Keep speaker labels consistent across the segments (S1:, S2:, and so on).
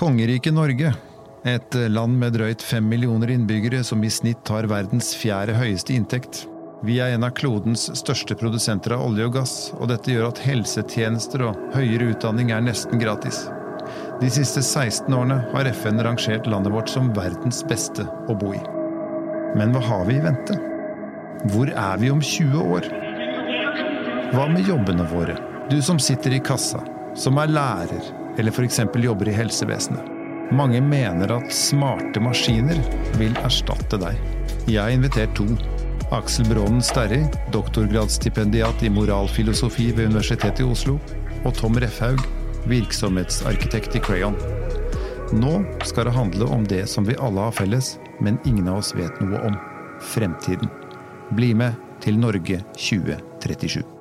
S1: Kongeriket Norge, et land med drøyt fem millioner innbyggere som i snitt har verdens fjerde høyeste inntekt. Vi er en av klodens største produsenter av olje og gass, og dette gjør at helsetjenester og høyere utdanning er nesten gratis. De siste 16 årene har FN rangert landet vårt som verdens beste å bo i. Men hva har vi i vente? Hvor er vi om 20 år? Hva med jobbene våre? Du som sitter i kassa, som er lærer, eller f.eks. jobber i helsevesenet. Mange mener at smarte maskiner vil erstatte deg. Jeg har invitert to. Aksel Brånen Sterri, doktorgradsstipendiat i moralfilosofi ved Universitetet i Oslo, og Tom Refhaug, virksomhetsarkitekt i Crayon. Nå skal det handle om det som vi alle har felles, men ingen av oss vet noe om. Fremtiden. Bli med til Norge 2037.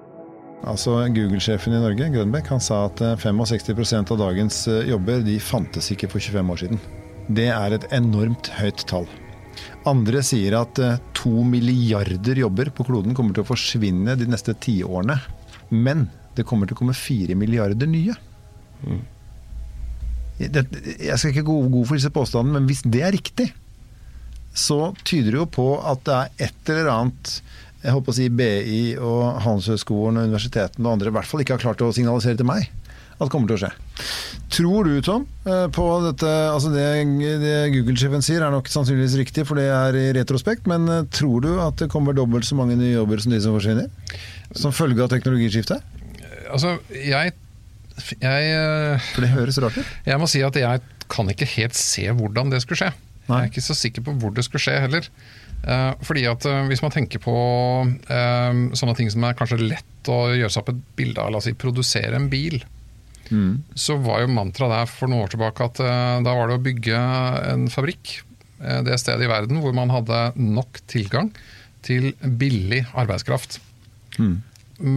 S1: Altså Google-sjefen i Norge, Grønbekk, han sa at 65% av dagens jobber de fantes ikke for 25 år siden. Det er et enormt høyt tall. Andre sier at to milliarder jobber på kloden kommer til å forsvinne de neste tiårene. Men det kommer til å komme fire milliarder nye. Mm. Jeg skal ikke gå god for disse påstandene, men hvis det er riktig, så tyder det jo på at det er et eller annet jeg håper å si BI og Handelshøyskolen og universitetene og andre i hvert fall ikke har klart å signalisere til meg at det kommer til å skje. Tror du, Tom, på dette altså Det, det Google-sjefen sier er nok sannsynligvis riktig, for det er i retrospekt, men tror du at det kommer dobbelt så mange nye jobber som de som forsvinner? Som følge av teknologiskiftet?
S2: Altså, jeg, jeg
S1: For det høres rart ut?
S2: Jeg må si at jeg kan ikke helt se hvordan det skulle skje. Nei. Jeg er ikke så sikker på hvor det skulle skje heller. Uh, fordi at uh, Hvis man tenker på uh, sånne ting som er kanskje lett å gjøre seg opp et bilde av, la oss si produsere en bil, mm. så var jo mantraet der for noen år tilbake at da var det å bygge en fabrikk det stedet i verden hvor man hadde nok tilgang til billig arbeidskraft. Mm.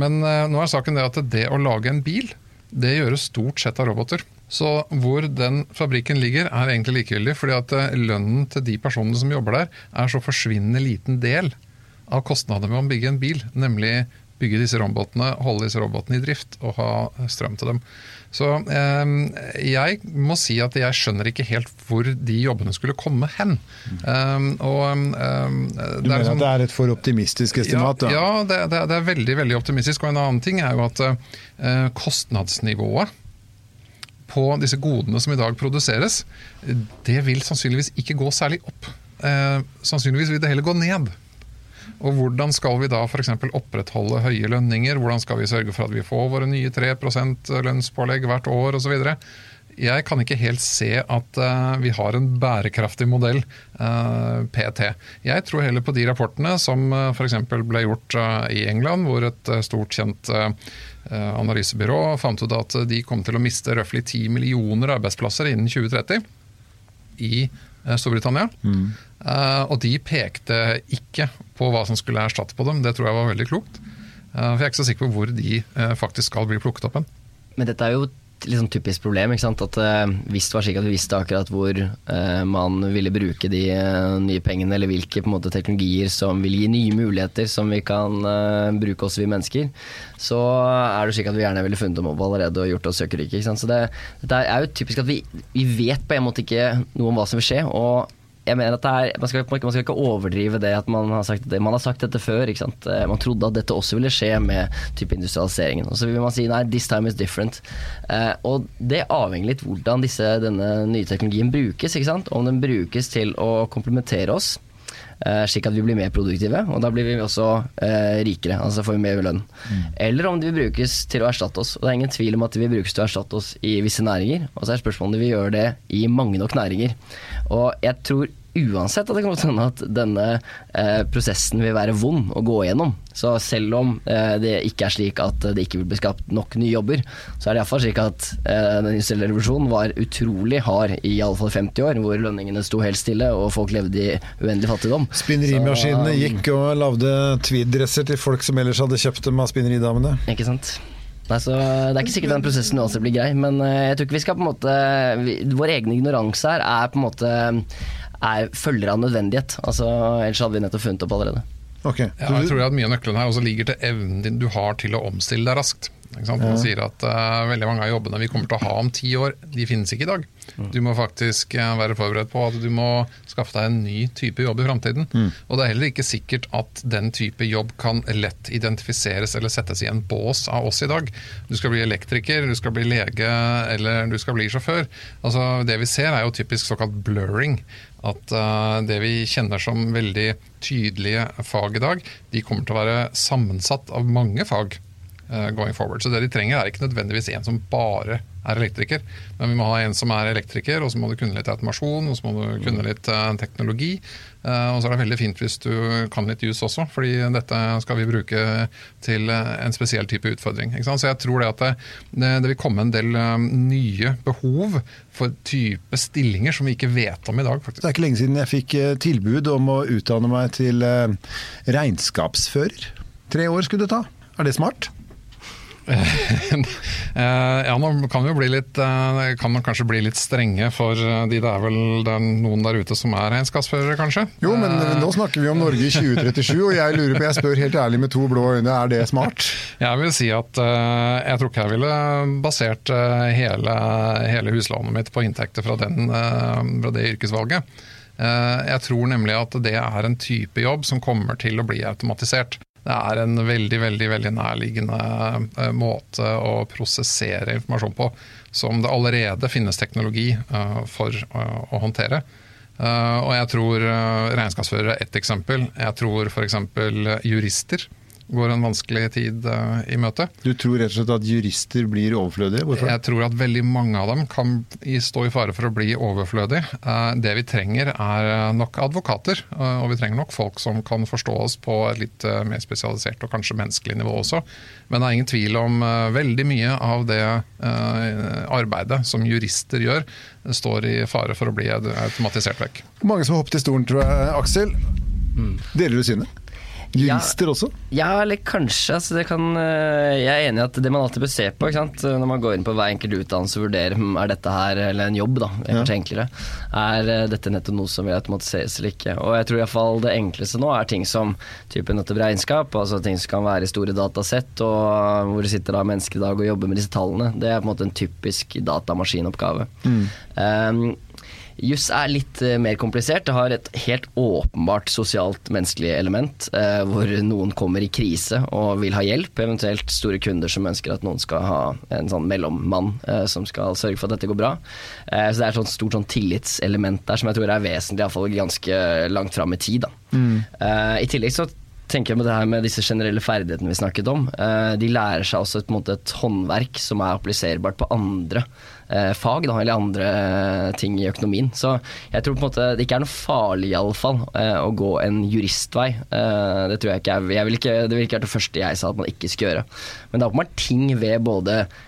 S2: Men nå er saken det at det å lage en bil, det gjøres stort sett av roboter. Så hvor den fabrikken ligger, er egentlig likegyldig. fordi at eh, lønnen til de personene som jobber der, er så forsvinnende liten del av kostnadene med å bygge en bil. Nemlig bygge disse robotene, holde disse robotene i drift og ha strøm til dem. Så eh, jeg må si at jeg skjønner ikke helt hvor de jobbene skulle komme hen. Um, og, um,
S1: du mener sånn, at det er et for optimistisk estimat?
S2: Ja, ja det, det, det, er veldig veldig optimistisk. Og en annen ting er jo at eh, kostnadsnivået på disse godene som i dag produseres, det vil sannsynligvis ikke gå særlig opp. Eh, sannsynligvis vil det heller gå ned. Og Hvordan skal vi da f.eks. opprettholde høye lønninger? Hvordan skal vi sørge for at vi får våre nye 3% lønnspålegg hvert år osv.? Jeg kan ikke helt se at uh, vi har en bærekraftig modell uh, eh, PT. Jeg tror heller på de rapportene som uh, f.eks. ble gjort uh, i England, hvor et stort kjent Eh, analysebyrå fant ut at de kom til å miste røftlig 10 millioner arbeidsplasser innen 2030 i eh, Storbritannia. Mm. Eh, og de pekte ikke på hva som skulle erstatte på dem. Det tror jeg var veldig klokt. For jeg er ikke så sikker på hvor de faktisk skal bli plukket opp hen.
S3: Men dette er jo litt sånn typisk problem. At uh, Hvis det var slik at vi visste akkurat hvor uh, man ville bruke de uh, nye pengene, eller hvilke måte, teknologier som vil gi nye muligheter som vi kan bruke oss vi mennesker, så er det slik at vi gjerne ville funnet dem opp allerede og gjort oss søkerike. Så det, det, er jo typisk at vi, vi vet på en måte ikke noe om hva som vil skje. og jeg mener at er, man, skal, man, skal, ikke overdrive det at man har sagt, det. man har sagt dette før. Eh, man trodde at dette også ville skje med type industrialiseringen. Og så vil man si nei, this time is different. Eh, og det avhenger litt hvordan disse, denne nye teknologien brukes. Om den brukes til å komplementere oss Eh, slik at vi blir mer produktive, og da blir vi også eh, rikere. Altså får vi mer lønn. Mm. Eller om de vil brukes til å erstatte oss. Og det er ingen tvil om at de vil brukes til å erstatte oss i visse næringer. Og så er spørsmålet om de vil gjøre det i mange nok næringer. Og jeg tror uansett at det kan hende at denne eh, prosessen vil være vond å gå igjennom. Så selv om eh, det ikke er slik at det ikke vil bli skapt nok nye jobber, så er det iallfall slik at eh, den industrielle revolusjonen var utrolig hard i alle fall 50 år, hvor lønningene sto helt stille og folk levde i uendelig fattigdom.
S1: Spinnerimaskinene gikk og lagde tweeddresser til folk som ellers hadde kjøpt dem av spinneridamene.
S3: Ikke sant. Nei, så Det er ikke sikkert den prosessen uansett blir grei, men eh, jeg tror ikke vi skal på en måte vi, Vår egen ignoranse her er på en måte er følger av nødvendighet. Altså, ellers hadde vi nettopp funnet opp allerede.
S1: Okay.
S2: Ja, jeg tror at Mye av nøkkelen her også ligger til evnen din du har til å omstille deg raskt. Man sier at uh, veldig mange av jobbene vi kommer til å ha om ti år, de finnes ikke i dag. Du må faktisk uh, være forberedt på at du må skaffe deg en ny type jobb i framtiden. Mm. Og det er heller ikke sikkert at den type jobb kan lett identifiseres eller settes i en bås av oss i dag. Du skal bli elektriker, du skal bli lege eller du skal bli sjåfør. Altså, det vi ser er jo typisk såkalt blurring. At uh, det vi kjenner som veldig tydelige fag i dag, de kommer til å være sammensatt av mange fag going forward. Så det de trenger er ikke nødvendigvis en som bare er elektriker. Men vi må ha en som er elektriker, og så må du kunne litt automasjon, og så må du kunne litt uh, teknologi. Uh, og så er det veldig fint hvis du kan litt jus også, fordi dette skal vi bruke til en spesiell type utfordring. Så jeg tror det at det, det, det vil komme en del nye behov for type stillinger som vi ikke vet om i dag. faktisk.
S1: Det er ikke lenge siden jeg fikk tilbud om å utdanne meg til regnskapsfører. Tre år skulle det ta. Er det smart?
S2: Eh, ja, nå kan vi bli litt eh, kan man kanskje bli litt strenge for eh, de det er vel det er noen der ute som er regnskapsførere, kanskje?
S1: Jo, men nå snakker vi om Norge i 2037, og jeg lurer på, jeg spør helt ærlig med to blå øyne, er det smart?
S2: Jeg vil si at jeg tror ikke jeg ville basert hele, hele huslånet mitt på inntekter fra, den, fra det yrkesvalget. Jeg tror nemlig at det er en type jobb som kommer til å bli automatisert det er en veldig veldig, veldig nærliggende uh, måte å prosessere informasjon på, som det allerede finnes teknologi uh, for uh, å håndtere. og jeg tror regnskapsførere er ett eksempel. Jeg tror f.eks. jurister går en vanskelig tid uh, i møte.
S1: Du tror rett og slett at jurister blir overflødige? Hvorfor?
S2: Jeg tror at veldig mange av dem kan stå i fare for å bli overflødige. Uh, det vi trenger er eh, nok advokater, uh, og vi trenger nok folk som kan forstå oss på et litt mer spesialisert og kanskje menneskelig nivå også. Men det er ingen tvil om veldig mye av det arbeidet som jurister gjør, står i fare for å bli automatisert vekk.
S1: Mange som har hoppet i stolen, tror jeg. Aksel, mm. deler du synet? Jurister ja, også?
S3: Ja, eller kanskje. Altså kan, eh, jeg er enig i at det man alltid bør se på når man går inn på hver enkelt utdannelse og vurderer om er dette her, eller en jobb, da, kanskje ja. enklere, er eh, dette nettopp noe som vil automatiseres eller ikke. Og jeg tror iallfall det enkleste nå er ting som typen nettopp regnskap, altså ting som kan være i store datasett, og hvor det sitter da mennesker i dag og jobber med disse tallene. Det er på en måte en typisk datamaskinoppgave. Mm. Um, Juss er litt uh, mer komplisert. Det har et helt åpenbart sosialt menneskelig element, eh, hvor noen kommer i krise og vil ha hjelp, eventuelt store kunder som ønsker at noen skal ha en sånn mellommann eh, som skal sørge for at dette går bra. så det er et sånt stort sånn tillitselement der som jeg tror er vesentlig, iallfall ganske langt fram i tid. Mm. I tillegg så tenker jeg på det her med disse generelle ferdighetene vi snakket om. de lærer seg også et, et håndverk som er appliserbart på andre eh, fag, da, eller andre eh, ting i økonomien. Så jeg tror på en måte det ikke er noe farlig, iallfall, eh, å gå en juristvei. Eh, det tror jeg ikke jeg, jeg vil ikke, Det ville ikke være det første jeg sa at man ikke skal gjøre. Men det er åpenbart ting ved både eh,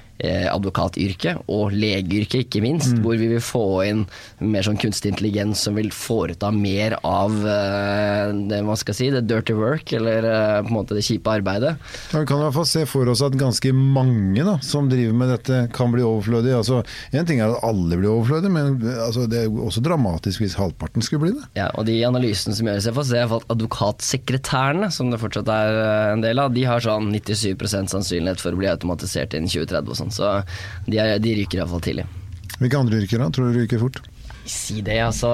S3: advokatyrket og legeyrket, ikke minst. Mm. Hvor vi vil få inn mer sånn kunstig intelligens som vil foreta mer av eh, det man skal si, det dirty work, eller eh, på en måte det kjipe arbeidet.
S1: Ja, vi kan i hvert fall se for oss at ganske mange da, som driver med dette, kan bli overflødige. Altså, en ting er at alle blir overflødige, men altså, det er også dramatisk hvis halvparten skulle bli det.
S3: Ja, og de analysene som gjøres, jeg får se at advokatsekretærene, som det fortsatt er eh, en del av, de har sånn 97% sannsynlighet for å bli automatisert innen 2030 og sånn. Så de, er, de ryker iallfall tidlig.
S1: Hvilke andre yrker da? Tror du ryker fort?
S3: Si det, altså.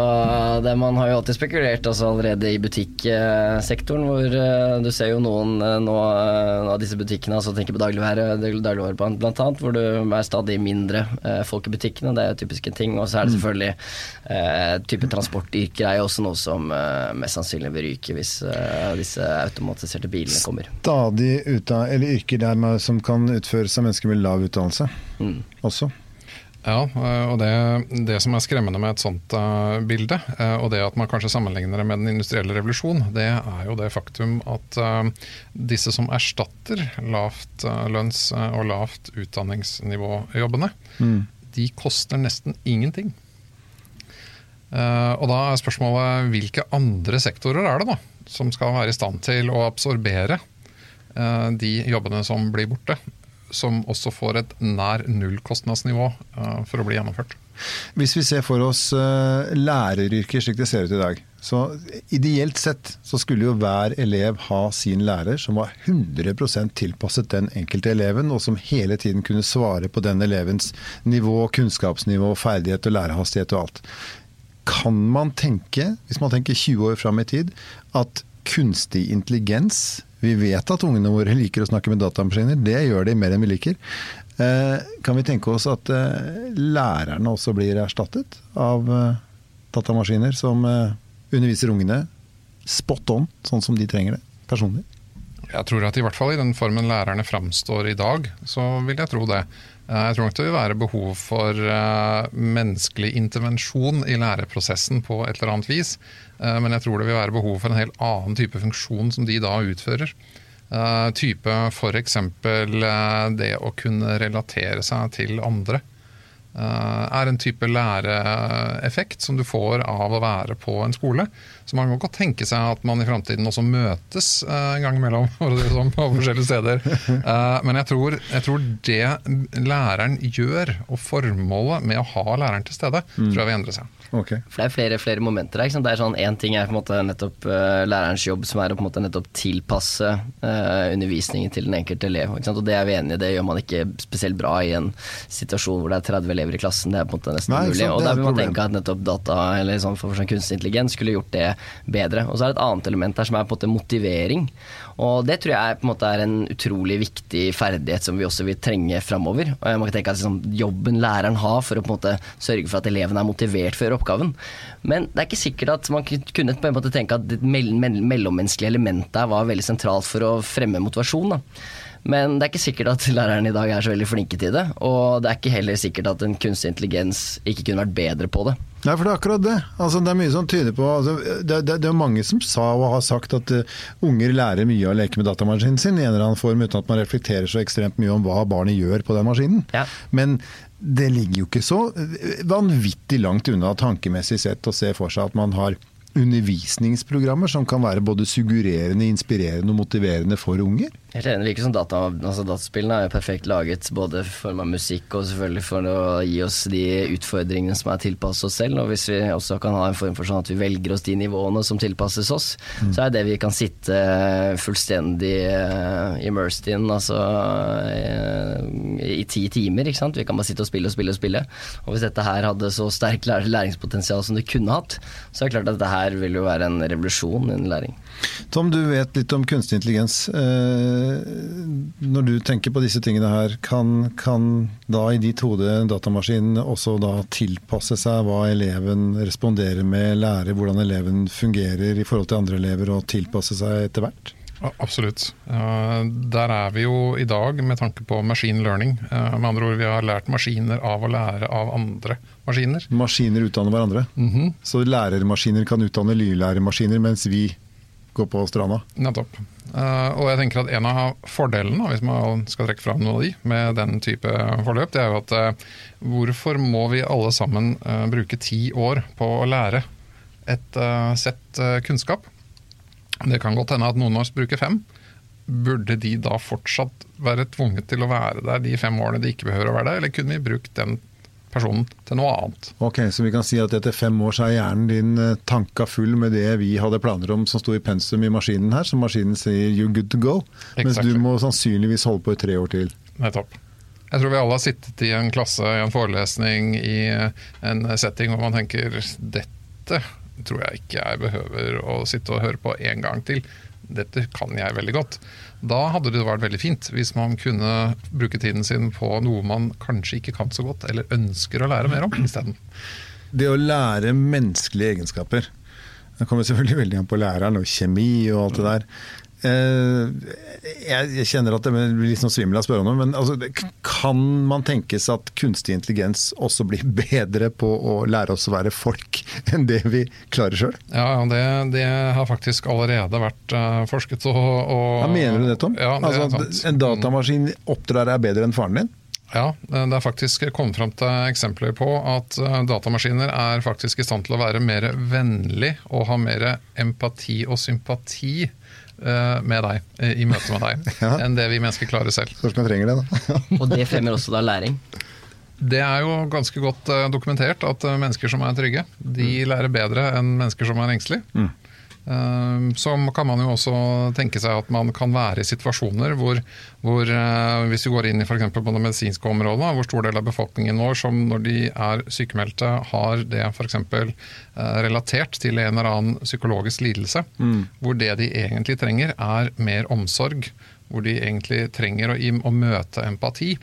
S3: Det, man har jo alltid spekulert altså, allerede i butikksektoren, hvor uh, du ser jo noen uh, nå, uh, av disse butikkene, altså tenker på dagligvare, dagligvare blant annet, hvor det er stadig mindre folk i butikkene. Det er jo typiske ting. Og så er det mm. selvfølgelig type transportyrker er jo også noe som mest sannsynlig vil ryke hvis disse automatiserte bilene kommer.
S1: Stadig ut av, eller yrker der som kan utføres av mennesker med lav utdannelse mm. også?
S2: Ja, og det, det, som er skremmende med et sånt uh, bilde, uh, og det at man kanskje sammenligner det med den industrielle revolusjon, det er jo det faktum at uh, disse som erstatter lavt lønns- og lavt utdanningsnivå-jobbene, mm. de koster nesten ingenting. og da er spørsmålet hvilke andre sektorer er det da som skal være i stand til å absorbere de jobbene som blir borte? Som også får et nær nullkostnadsnivå uh, for å bli gjennomført.
S1: Hvis vi ser for oss uh, læreryrket slik det ser ut i dag, så ideelt sett så skulle jo hver elev ha sin lærer som var 100% tilpasset den enkelte eleven, og som hele tiden kunne svare på den elevens nivå, kunnskapsnivå, ferdighet og lærehastighet og alt. Kan man tenke, hvis man tenker 20 år fram i tid, at kunstig intelligens Vi vet at ungene våre liker å snakke med datamaskiner, det gjør de mer enn vi liker. Eh, kan vi tenke oss at eh, lærerne også blir erstattet av eh, datamaskiner som underviser ungene spot on, sånn som de trenger det personlig?
S2: Jeg tror at i hvert fall i den formen lærerne framstår i dag, så vil jeg tro det. Jeg tror nok det vil være behov for menneskelig intervensjon i læreprosessen på et eller annet vis. Uh, men jeg tror det vil være behov for en helt annen type funksjon som de da utfører. Uh, type f.eks. Uh, det å kunne relatere seg til andre. Eh, er en type læreeffekt som du får av å være på en skole. Så man kan godt tenke seg at man i framtiden også møtes eh, en gang imellom sånn, på forskjellige steder. Eh, men jeg tror, jeg tror, det læreren gjør, og formålet med å ha læreren til stede, mm. tror jeg vil endre seg.
S3: Okay. For det er flere, flere momenter der. Det er sånn, Én ting er på en måte nettopp uh, lærerens jobb, som er å på en måte nettopp tilpasse uh, undervisningen til den enkelte elev. Og det er vi enige i, det gjør man ikke spesielt bra i en situasjon hvor det er 30 elever i klassen. Det er på en måte nesten Nei, umulig. Og der vil man tenke at nettopp data eller sånn for sånn kunstig intelligens skulle gjort det bedre. Og så er det et annet element der som er på en måte motivering. Og det tror jeg på en måte er en utrolig viktig ferdighet som vi også vil trenge framover. Jeg må tenke at liksom, Jobben læreren har for å på en måte sørge for at elevene er motivert for å gjøre oppgaven. Men det er ikke sikkert at man kunne på en måte tenke at det mellommenneskelige elementet var veldig sentralt for å fremme motivasjon. da. Men det er ikke sikkert at lærerne i dag er så veldig flinke til det. Og det er ikke heller sikkert at en kunstig intelligens ikke kunne vært bedre på det.
S1: Nei, for det er akkurat det. Altså, det er mye som tyder på altså, det, det, det, er mange som sa og har sagt at uh, unger lærer mye av å leke med datamaskinen sin i en eller annen form uten at man reflekterer så ekstremt mye om hva barnet gjør på den maskinen. Ja. Men det ligger jo ikke så vanvittig langt unna tankemessig sett å se for seg at man har undervisningsprogrammer som kan være både suggererende, inspirerende og motiverende for unger?
S3: Helt enig. Det virker som data, altså dataspillene er jo perfekt laget både i form av musikk og selvfølgelig for å gi oss de utfordringene som er tilpasset oss selv. Og hvis vi også kan ha en form for sånn at vi velger oss de nivåene som tilpasses oss, mm. så er det vi kan sitte fullstendig uh, immersed in altså i, i ti timer. ikke sant? Vi kan bare sitte og spille og spille og spille. Og hvis dette her hadde så sterkt læringspotensial som det kunne hatt, så er det klart at dette her vil jo være en revolusjon innen læring.
S1: Tom, du vet litt om kunstig intelligens. Eh, når du tenker på disse tingene her, kan, kan da i ditt hode datamaskinen også da tilpasse seg hva eleven responderer med, lære hvordan eleven fungerer i forhold til andre elever, og tilpasse seg etter hvert?
S2: Absolutt. Der er vi jo i dag med tanke på machine learning. Eh, med andre ord, vi har lært maskiner av å lære av andre maskiner.
S1: Maskiner utdanner hverandre. Mm -hmm. Så lærermaskiner kan utdanne lydlærermaskiner, mens vi gå på stranda.
S2: Nettopp. Uh, og jeg tenker at En av fordelene, hvis man skal trekke fram noen av de, med den type forløp, det er jo at uh, hvorfor må vi alle sammen uh, bruke ti år på å lære et sett kunnskap? Det kan godt hende at noen av oss bruker fem. Burde de da fortsatt være tvunget til å være der de fem årene de ikke behøver å være der, eller kunne vi brukt den personen til noe annet.
S1: Ok, Så vi kan si at etter fem år så er hjernen din eh, tanka full med det vi hadde planer om som sto i pensum i maskinen her, som maskinen sier 'you're good to go', exactly. mens du må sannsynligvis holde på i tre år til.
S2: Nettopp. Jeg tror vi alle har sittet i en klasse, i en forelesning, i en setting hvor man tenker dette tror jeg ikke jeg behøver å sitte og høre på en gang til. Dette kan jeg veldig godt. Da hadde det vært veldig fint hvis man kunne bruke tiden sin på noe man kanskje ikke kan så godt, eller ønsker å lære mer om isteden.
S1: Det å lære menneskelige egenskaper. Det kommer selvfølgelig veldig an på læreren og kjemi og alt det der. Eh, jeg kjenner at det blir litt sånn svimmel av å spørre om det, men altså, kan man tenkes at kunstig intelligens også blir bedre på å lære oss å være folk enn det vi klarer sjøl?
S2: Ja, det, det, har faktisk allerede vært uh, forsket. Og, og,
S1: ja, mener du det, Tom? Ja, det altså, en datamaskin oppdrar deg bedre enn faren din?
S2: Ja, det er faktisk kommet fram til eksempler på at eh, datamaskiner er faktisk i stand til å være mer vennlig og ha mer empati og sympati Eh, med deg, eh, i møte med deg, ja. enn det vi mennesker klarer selv.
S1: Spørs om trenger det, da.
S3: og det fremmer også da læring?
S2: Det er jo ganske godt dokumentert at mennesker som er trygge, de mm. lærer bedre enn mennesker som er engstelige. Mm. Uh, så kan man jo også tenke seg at man kan være i situasjoner hvor, hvor hvis vi går inn i f.eks. på det medisinske området, hvor stor del av befolkningen vår som når de er sykemeldte har det f.eks. Uh, relatert til en eller annen psykologisk lidelse, mm. hvor det de egentlig trenger er mer omsorg, hvor de egentlig trenger å, å møte empati.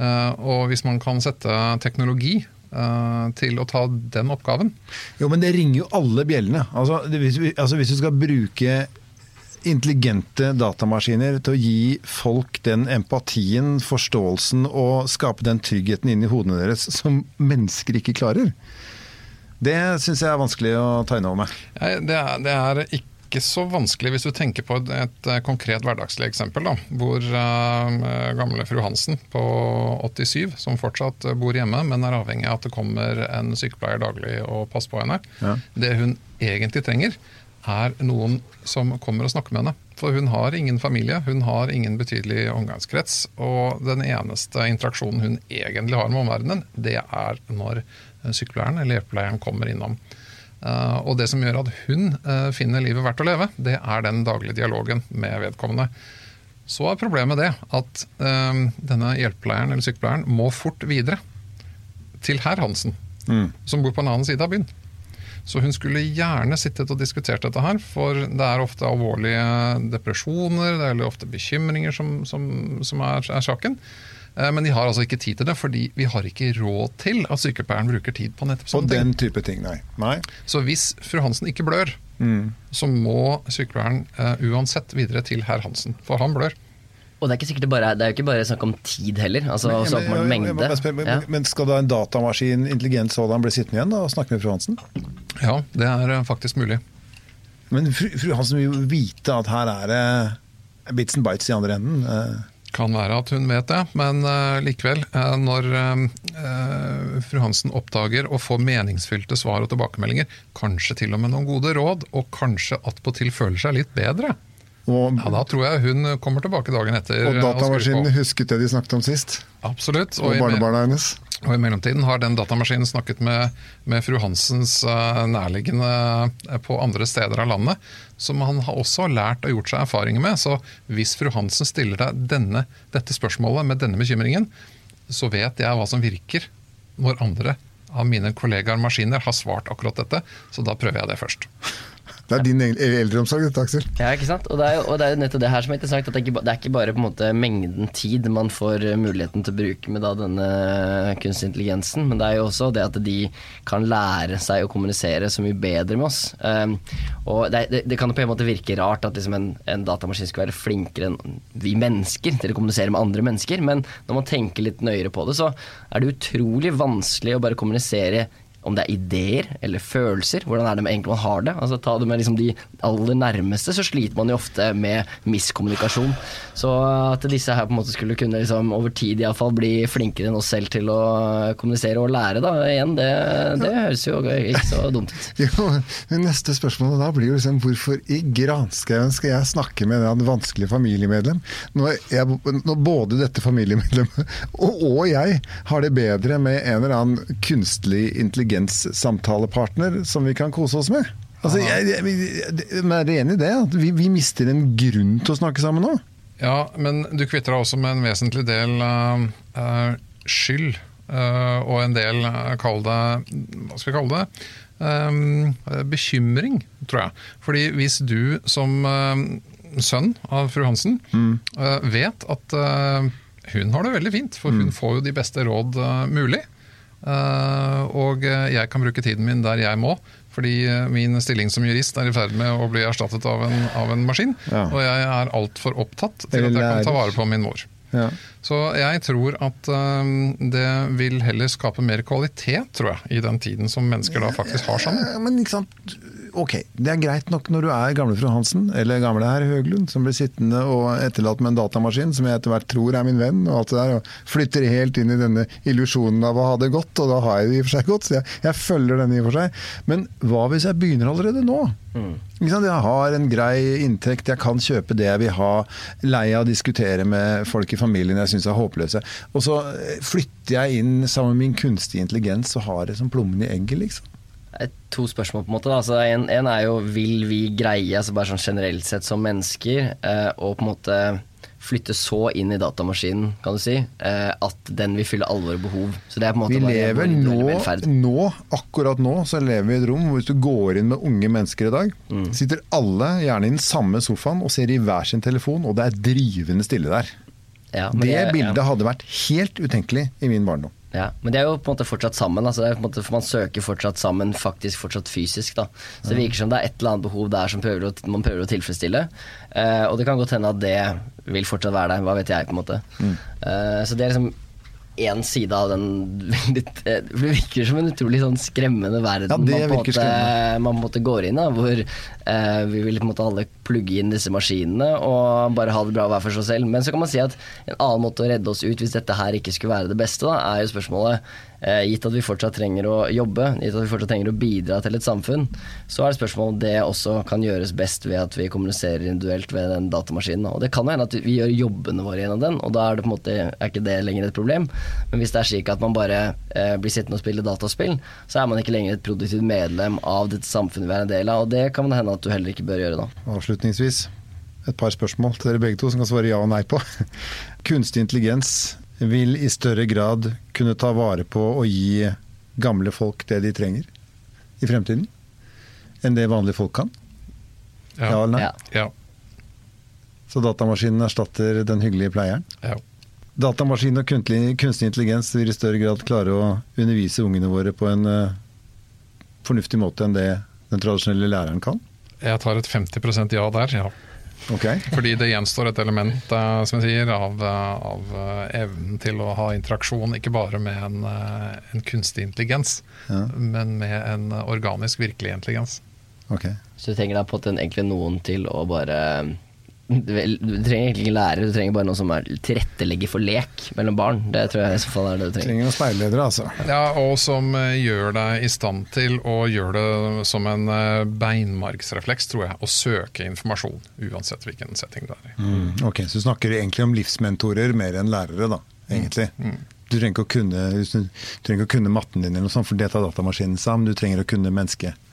S2: Eh, og hvis man kan sette teknologi eh, til å ta den oppgaven
S1: Jo, men det ringer jo alle bjellene. Altså, hvis, altså, hvis du skal bruke intelligente datamaskiner til å gi folk den empatien, forståelsen og skape den tryggheten inni hodene deres som mennesker ikke klarer. Det syns jeg er vanskelig å ta inn over meg.
S2: Det, er, det, er, ikke ikke så vanskelig hvis du tenker på et, et eh, konkret hverdagslig eksempel. Da, hvor uh, gamle fru Hansen på 87, som fortsatt bor hjemme, men er avhengig av at det kommer en sykepleier daglig og passer på henne. Ja. Det hun egentlig trenger, er noen som kommer og snakker med henne. For hun har ingen familie, hun har ingen betydelig omgangskrets. Og den eneste interaksjonen hun egentlig har med omverdenen, det er når sykepleieren eller hjelpepleieren kommer innom. Uh, og det som gjør at hun uh, finner livet verdt å leve, det er den daglige dialogen med vedkommende. Så er problemet det at uh, denne hjelpepleieren eller sykepleieren må fort videre til herr Hansen, mm. som bor på en annen side av byen. Så hun skulle gjerne sittet og diskutert dette her, for det er ofte alvorlige depresjoner, det er ofte bekymringer som, som, som er, er saken. Eh, men de har altså ikke tid til det, fordi vi har ikke råd til at sykepleieren bruker tid på nettopp
S1: sånne ting. den type ting, nei. nei.
S2: Så hvis fru Hansen ikke blør, mm. så må sykepleieren uh, uansett videre til herr Hansen, for han blør.
S3: Og det er, ikke sikkert det, bare, det er jo ikke bare snakk om tid heller. altså men, men, men, mengde.
S1: Men, ja. men, skal da en datamaskin, intelligent sådan, bli sittende igjen da, og snakke med fru Hansen?
S2: Ja, det er uh, faktisk mulig.
S1: Men fru, fru Hansen vil jo vite at her er det bits and bites i andre enden. Uh.
S2: Kan være at hun vet det, men uh, likevel. Uh, når uh, fru Hansen oppdager å få meningsfylte svar og tilbakemeldinger, kanskje til og med noen gode råd, og kanskje attpåtil føler seg litt bedre, og, ja, Da tror jeg hun kommer tilbake dagen etter.
S1: Og datamaskinen husket det de snakket om sist?
S2: Absolutt.
S1: Og, og barnebarna hennes?
S2: Og I mellomtiden har den datamaskinen snakket med, med fru Hansens uh, nærliggende på andre steder av landet, som han har også lært og gjort seg erfaringer med. Så hvis fru Hansen stiller deg denne, dette spørsmålet med denne bekymringen, så vet jeg hva som virker når andre av mine kollegaer maskiner har svart akkurat dette, så da prøver jeg det først.
S1: Det er din eldreomsorg, dette, Aksel.
S3: Ja, ikke sant. Og det, jo, det er jo nettopp det her som er interessant. At det er ikke, det er ikke bare på en måte mengden tid man får muligheten til å bruke med da denne kunstig intelligensen, men det er jo også det at de kan lære seg å kommunisere så mye bedre med oss. Um, og det, det, kan på en måte virke rart at liksom en, en, datamaskin skulle være flinkere enn vi mennesker til å kommunisere med andre mennesker, men når man tenker litt nøyere på det, så er det utrolig vanskelig å bare kommunisere om det er ideer eller følelser. Hvordan er det med egentlig man har det? Altså Ta det med liksom de aller nærmeste, så sliter man jo ofte med miskommunikasjon. Så at disse her på en måte skulle kunne liksom, over tid iallfall bli flinkere enn oss selv til å kommunisere og lære, da igjen, det, det høres jo ikke så dumt ut.
S1: jo, neste spørsmål da blir jo liksom hvorfor i granskauen skal jeg snakke med en vanskelig familiemedlem, når, jeg, når både dette familiemedlemmet og, og jeg har det bedre med en eller annen kunstlig intelligens intelligenssamtalepartner som vi kan kose oss med. Altså, jeg, jeg, jeg, er enig i det? At vi, vi, mister en grunn til å snakke sammen nå?
S2: Ja, men du kvitter deg også med en vesentlig del uh, uh, skyld. Uh, og en del, kall det Hva skal vi kalle det? Uh, bekymring, tror jeg. Fordi hvis du som sønn av fru Hansen mm. vet at hun har det veldig fint, for hun mm. får jo de beste råd mulig. Eh, og jeg kan bruke tiden min der jeg må, fordi eh, min stilling som jurist er i ferd med å bli erstattet av en, av en maskin. Ja. Og jeg er altfor opptatt til at jeg kan ta vare på min mor. Ja. Så jeg tror at det vil heller skape mer kvalitet, tror jeg, i den tiden som mennesker da faktisk har sammen.
S1: Ja, men ikke sant ok, det er greit nok når du er gamle fru Hansen, eller gamle herr Høglund, som blir sittende og etterlatt med en datamaskin, som jeg etter hvert tror er min venn, og alt det der, og flytter helt inn i denne illusjonen av å ha det godt, og da har jeg det i og for seg godt, så jeg, jeg følger denne i og for seg. Men hva hvis jeg begynner allerede nå? Mm. Jeg har en grei inntekt, jeg kan kjøpe det jeg vil ha, lei av å diskutere med folk i familien jeg syns er håpløse. Og så flytter jeg inn sammen med min kunstige intelligens og har det som plommen i egget, liksom
S3: to spørsmål. på en måte. Altså, en, en, er jo vil vi greie, altså bare sånn generelt sett som mennesker, eh, å på en måte flytte så inn i datamaskinen, kan du si, eh, at den vil fylle alle våre behov. Så det er på en måte
S1: vi lever nå, nå, akkurat nå, så lever vi i et rom hvor hvis du går inn med unge mennesker i dag, mm. sitter alle gjerne i den samme sofaen og ser i hver sin telefon, og det er drivende stille der. Ja, det det, bildet ja. hadde vært helt utenkelig i min barndom.
S3: Ja, Men de er jo på en måte fortsatt sammen. Altså måte, Man søker fortsatt sammen, faktisk fortsatt fysisk. da. Så det virker som det er et eller annet behov der som prøver å, man prøver å tilfredsstille. Uh, og det kan godt hende at det vil fortsatt være der, hva vet jeg, på en måte. Mm. Uh, så det er liksom én side av den litt, eh, Det virker som en utrolig sånn skremmende verden ja, man, på måte, man på en måte går inn i. Hvor eh, vi vil på en måte alle plugge inn disse maskinene og bare ha det bra hver for seg selv. Men så kan man si at en annen måte å redde oss ut hvis dette her ikke skulle være det beste, da, er jo spørsmålet gitt at vi fortsatt trenger å jobbe, gitt at vi fortsatt trenger å bidra til et samfunn, så er det spørsmål om det også kan gjøres best ved at vi kommuniserer individuelt ved den datamaskinen. Og det kan hende at vi gjør jobbene våre gjennom den, og da er det på en måte er ikke det lenger et problem. Men hvis det er slik at man bare eh, blir sittende og spille dataspill, så er man ikke lenger et produktivt medlem av dette samfunnet vi er en del av, og det kan det hende at du heller ikke bør gjøre da.
S1: Avslutningsvis et par spørsmål til dere begge to som kan svare ja og nei på. Kunstig intelligens vil i større grad kunne ta vare på og gi gamle folk det de trenger i fremtiden, enn det vanlige folk kan? Ja, ja eller nei? Ja. Så datamaskinen erstatter den hyggelige pleieren? Ja. Datamaskin og kunstig intelligens vil i større grad klare å undervise ungene våre på en uh, fornuftig måte enn det den tradisjonelle læreren kan?
S2: Jeg tar et 50% ja der, ja.
S1: Okay.
S2: Fordi det gjenstår et element uh, som jeg sier, av, uh, av uh, evnen til å ha interaksjon ikke bare med en, en kunstig intelligens, ja. men med en organisk, virkelig intelligens.
S1: Okay.
S3: Så du trenger da på en egentlig noen til å bare du, trenger egentlig ikke lærer, du trenger bare noen som er tilrettelegger for lek mellom barn. Det tror jeg i så fall er det du trenger.
S1: Trenger noen speiledere, altså.
S2: Ja, og som uh, gjør deg i stand til å gjøre det som en uh, beinmargsrefleks, tror jeg, å søke informasjon. Uansett hvilken setting det er i.
S1: Mm, ok, Så du snakker egentlig om livsmentorer mer enn lærere, da, egentlig. Mm. Mm. Du trenger ikke å kunne, du trenger ikke å kunne matten din, eller noe sånt, for det tar datamaskinen seg av, men du trenger å kunne mennesket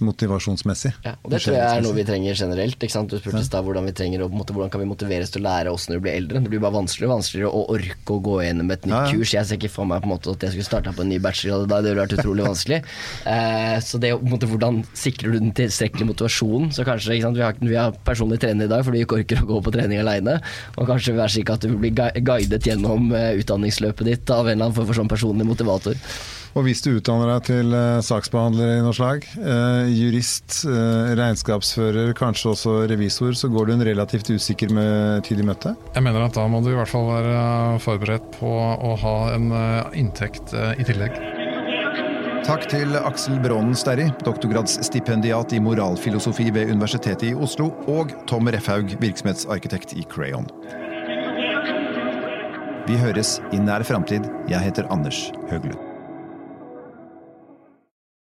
S1: motivasjonsmessig.
S3: Ja, og Det tror jeg er noe vi trenger generelt. Du spurte i stad hvordan, vi trenger, hvordan kan vi motiveres til å lære oss når vi blir eldre. Det blir bare vanskeligere og vanskeligere å orke å gå gjennom et nytt ja, ja. kurs. Jeg ser ikke for meg på en måte at jeg skulle starta på en ny bachelor, det ville vært utrolig vanskelig. Eh, så det måte, hvordan sikrer du den tilstrekkelige motivasjonen? Så kanskje? Vi, har, vi har personlig trener i dag fordi vi ikke orker å gå på trening aleine. Og kanskje være sikker at du blir guidet gjennom uh, utdanningsløpet ditt av en eller annen form for sånn personlig motivator.
S1: Og hvis du utdanner deg til uh, saksbehandler i noe slag, uh, jurist, uh, regnskapsfører, kanskje også revisor, så går du en relativt usikker med tid i møte?
S2: Jeg mener at da må du i hvert fall være forberedt på å ha en inntekt i tillegg.
S1: Takk til Aksel Brånen Sterri, doktorgradsstipendiat i moralfilosofi ved Universitetet i Oslo, og Tom Refhaug, virksomhetsarkitekt i Crayon. Vi høres i nær framtid. Jeg heter Anders Høglund.